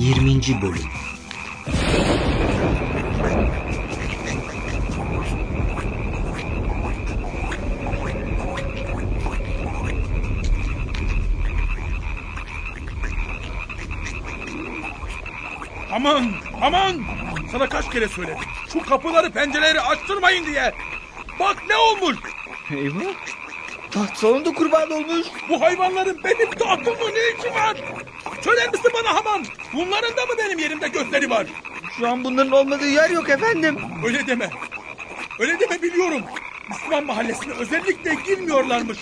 20. Bölüm Aman aman sana kaç kere söyledim. Şu kapıları pencereleri açtırmayın diye. Bak ne olmuş. Eyvah. Taht salonda kurban olmuş. Bu hayvanların benim tahtımda ne işi var? Misin bana Haman? Bunların da mı benim yerimde gözleri var? Şu an bunların olmadığı yer yok efendim. Öyle deme. Öyle deme biliyorum. Müslüman mahallesine özellikle girmiyorlarmış.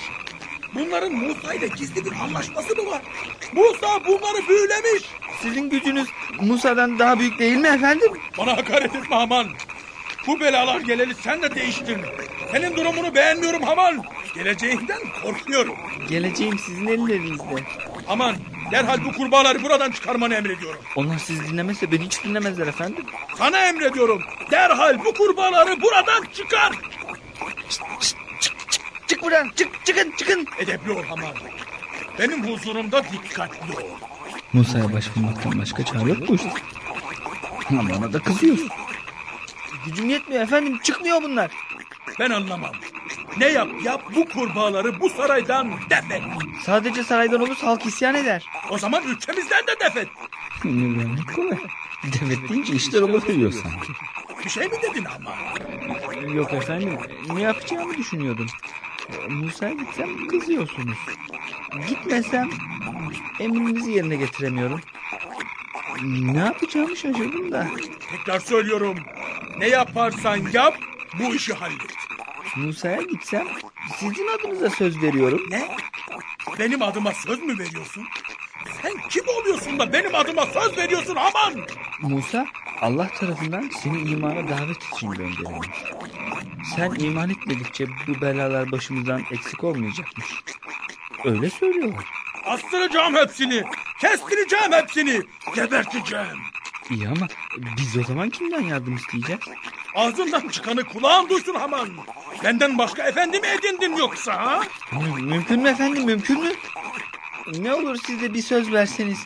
Bunların Musa ile gizli bir anlaşması mı var? Musa bunları büyülemiş. Sizin gücünüz Musa'dan daha büyük değil mi efendim? Bana hakaret etme Haman. Bu belalar geleli sen de değiştin. Senin durumunu beğenmiyorum Haman. Geleceğinden korkuyorum. Geleceğim sizin ellerinizde. Aman derhal bu kurbağaları buradan çıkarmanı emrediyorum. Onlar sizi dinlemezse beni hiç dinlemezler efendim. Sana emrediyorum. Derhal bu kurbağaları buradan çıkar. Çık buradan çık çıkın çıkın. Edepli ol Haman. Benim huzurumda dikkatli ol. Musa'ya başvurmaktan başka çare yok bu işte. Ama bana da kızıyorsun. Gücüm yetmiyor efendim çıkmıyor bunlar. Ben anlamam. Ne yap yap bu kurbağaları bu saraydan defet. Sadece saraydan olursa halk isyan eder. O zaman ülkemizden de defet. Ne kolay. Demet deyince işler oluveriyor sanki. Bir şey mi dedin ama? Yok efendim ne yapacağımı düşünüyordum. Musa'ya gitsem kızıyorsunuz. Gitmesem emrinizi yerine getiremiyorum. Ne yapacağımı şaşırdım da. Tekrar söylüyorum. Ne yaparsan yap bu işi hallet. Musa'ya gitsem sizin adınıza söz veriyorum. Ne? Benim adıma söz mü veriyorsun? Sen kim oluyorsun da benim adıma söz veriyorsun aman? Musa Allah tarafından seni imana davet için gönderilmiş. Sen iman etmedikçe bu belalar başımızdan eksik olmayacakmış. Öyle söylüyorlar. Astıracağım hepsini. Kestireceğim hepsini. Geberteceğim. İyi ama biz o zaman kimden yardım isteyeceğiz? Ağzından çıkanı kulağın duysun aman. Benden başka efendi mi edindin yoksa ha? Mü- Mümkün mü efendim mümkün mü? Ne olur siz de bir söz verseniz.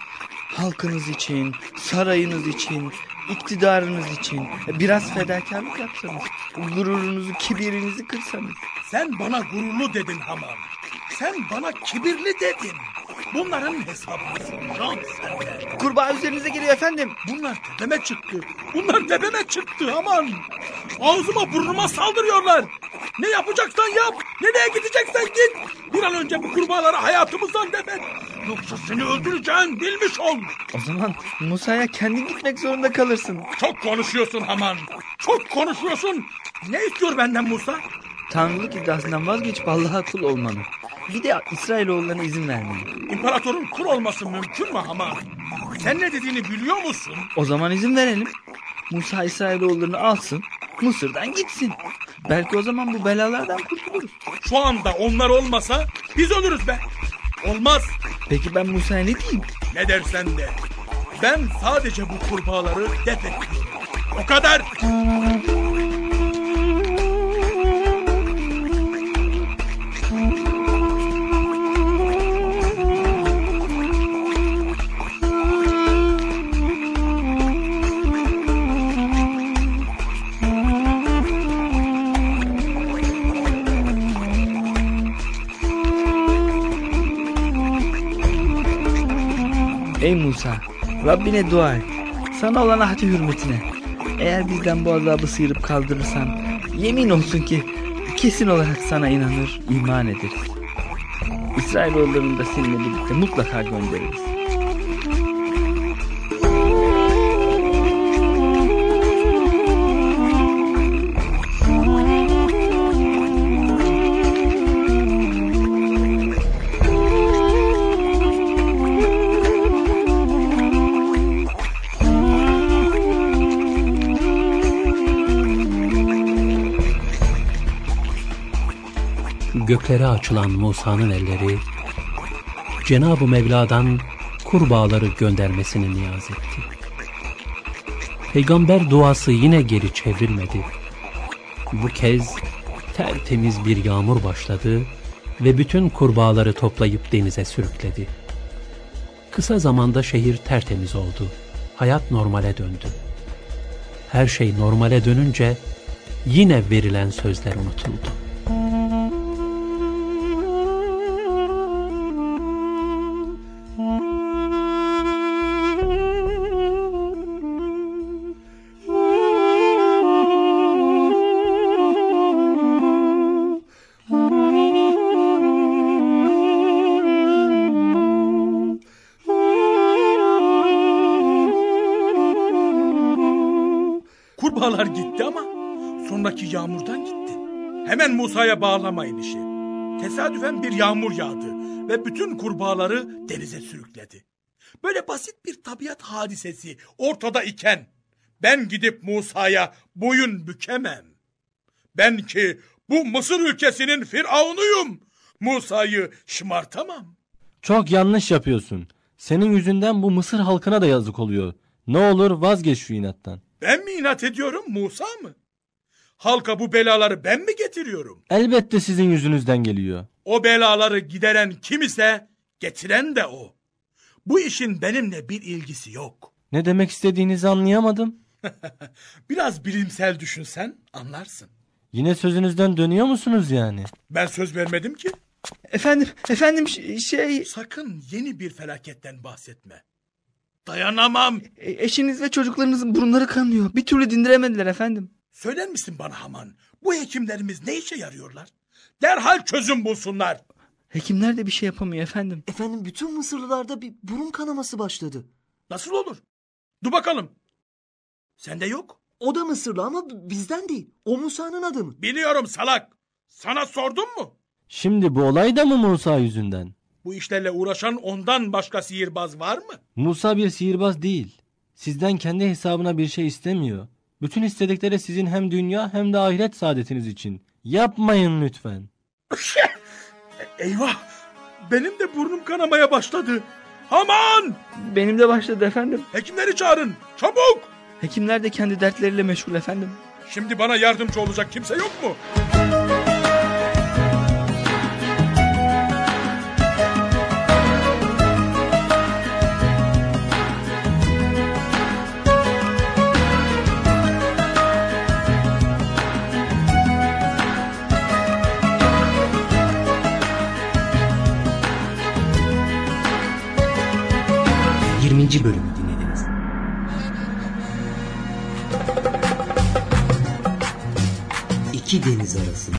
Halkınız için, sarayınız için, iktidarınız için biraz fedakarlık yapsanız. Gururunuzu, kibirinizi kırsanız. Sen bana gururlu dedin Haman. Sen bana kibirli dedin. Bunların hesabını soracağım senden. Kurbağa üzerinize geliyor efendim. Bunlar tepeme çıktı. Bunlar tepeme çıktı aman. Ağzıma burnuma saldırıyorlar. Ne yapacaksan yap. Nereye gideceksen git. Bir an önce bu kurbağaları hayatımızdan defet. Yoksa seni öldüreceğim bilmiş ol. O zaman Musa'ya kendin gitmek zorunda kalırsın. Çok konuşuyorsun Haman. Çok konuşuyorsun. Ne istiyor benden Musa? Tanrılık iddiasından vazgeçip Allah'a kul olmanı. Bir de İsrailoğullarına izin vermeni. İmparatorun kul olması mümkün mü Haman? Sen ne dediğini biliyor musun? O zaman izin verelim. Musa İsrailoğullarını alsın, Mısır'dan gitsin. Belki o zaman bu belalardan kurtuluruz. Şu anda onlar olmasa biz ölürüz be. Olmaz. Peki ben Musa'ya ne diyeyim? Ne dersen de. Ben sadece bu kurbağaları def ediyorum. O kadar. Ey Musa, Rabbine dua et. Sana olan ahdi hürmetine. Eğer bizden bu azabı sıyırıp kaldırırsan, yemin olsun ki kesin olarak sana inanır, iman ederiz. İsrailoğullarını da seninle birlikte mutlaka göndeririz. Göklere açılan Musa'nın elleri Cenab-ı Mevla'dan kurbağaları göndermesini niyaz etti. Peygamber duası yine geri çevrilmedi. Bu kez tertemiz bir yağmur başladı ve bütün kurbağaları toplayıp denize sürükledi. Kısa zamanda şehir tertemiz oldu hayat normale döndü. Her şey normale dönünce yine verilen sözler unutuldu. Kurbağalar gitti ama sonraki yağmurdan gitti. Hemen Musa'ya bağlamayın işi. Tesadüfen bir yağmur yağdı ve bütün kurbağaları denize sürükledi. Böyle basit bir tabiat hadisesi ortada iken ben gidip Musa'ya boyun bükemem. Ben ki bu Mısır ülkesinin firavunuyum. Musa'yı şımartamam. Çok yanlış yapıyorsun. Senin yüzünden bu Mısır halkına da yazık oluyor. Ne olur vazgeç şu inattan. Ben mi inat ediyorum Musa mı? Halka bu belaları ben mi getiriyorum? Elbette sizin yüzünüzden geliyor. O belaları gideren kim ise getiren de o. Bu işin benimle bir ilgisi yok. Ne demek istediğinizi anlayamadım. Biraz bilimsel düşünsen anlarsın. Yine sözünüzden dönüyor musunuz yani? Ben söz vermedim ki. Efendim, efendim şey Sakın yeni bir felaketten bahsetme. Dayanamam. e, eşiniz ve çocuklarınızın burunları kanıyor. Bir türlü dindiremediler efendim. Söyler misin bana Haman? Bu hekimlerimiz ne işe yarıyorlar? Derhal çözüm bulsunlar. Hekimler de bir şey yapamıyor efendim. Efendim bütün Mısırlılarda bir burun kanaması başladı. Nasıl olur? Dur bakalım. Sende yok. O da Mısırlı ama bizden değil. O Musa'nın adamı. Biliyorum salak. Sana sordum mu? Şimdi bu olay da mı Musa yüzünden? Bu işlerle uğraşan ondan başka sihirbaz var mı? Musa bir sihirbaz değil. Sizden kendi hesabına bir şey istemiyor. Bütün istedikleri sizin hem dünya hem de ahiret saadetiniz için. Yapmayın lütfen. Eyvah! Benim de burnum kanamaya başladı. Haman! Benim de başladı efendim. Hekimleri çağırın. Çabuk! Hekimler de kendi dertleriyle meşgul efendim. Şimdi bana yardımcı olacak kimse yok mu? Bölümü dinlediniz. İki deniz arasında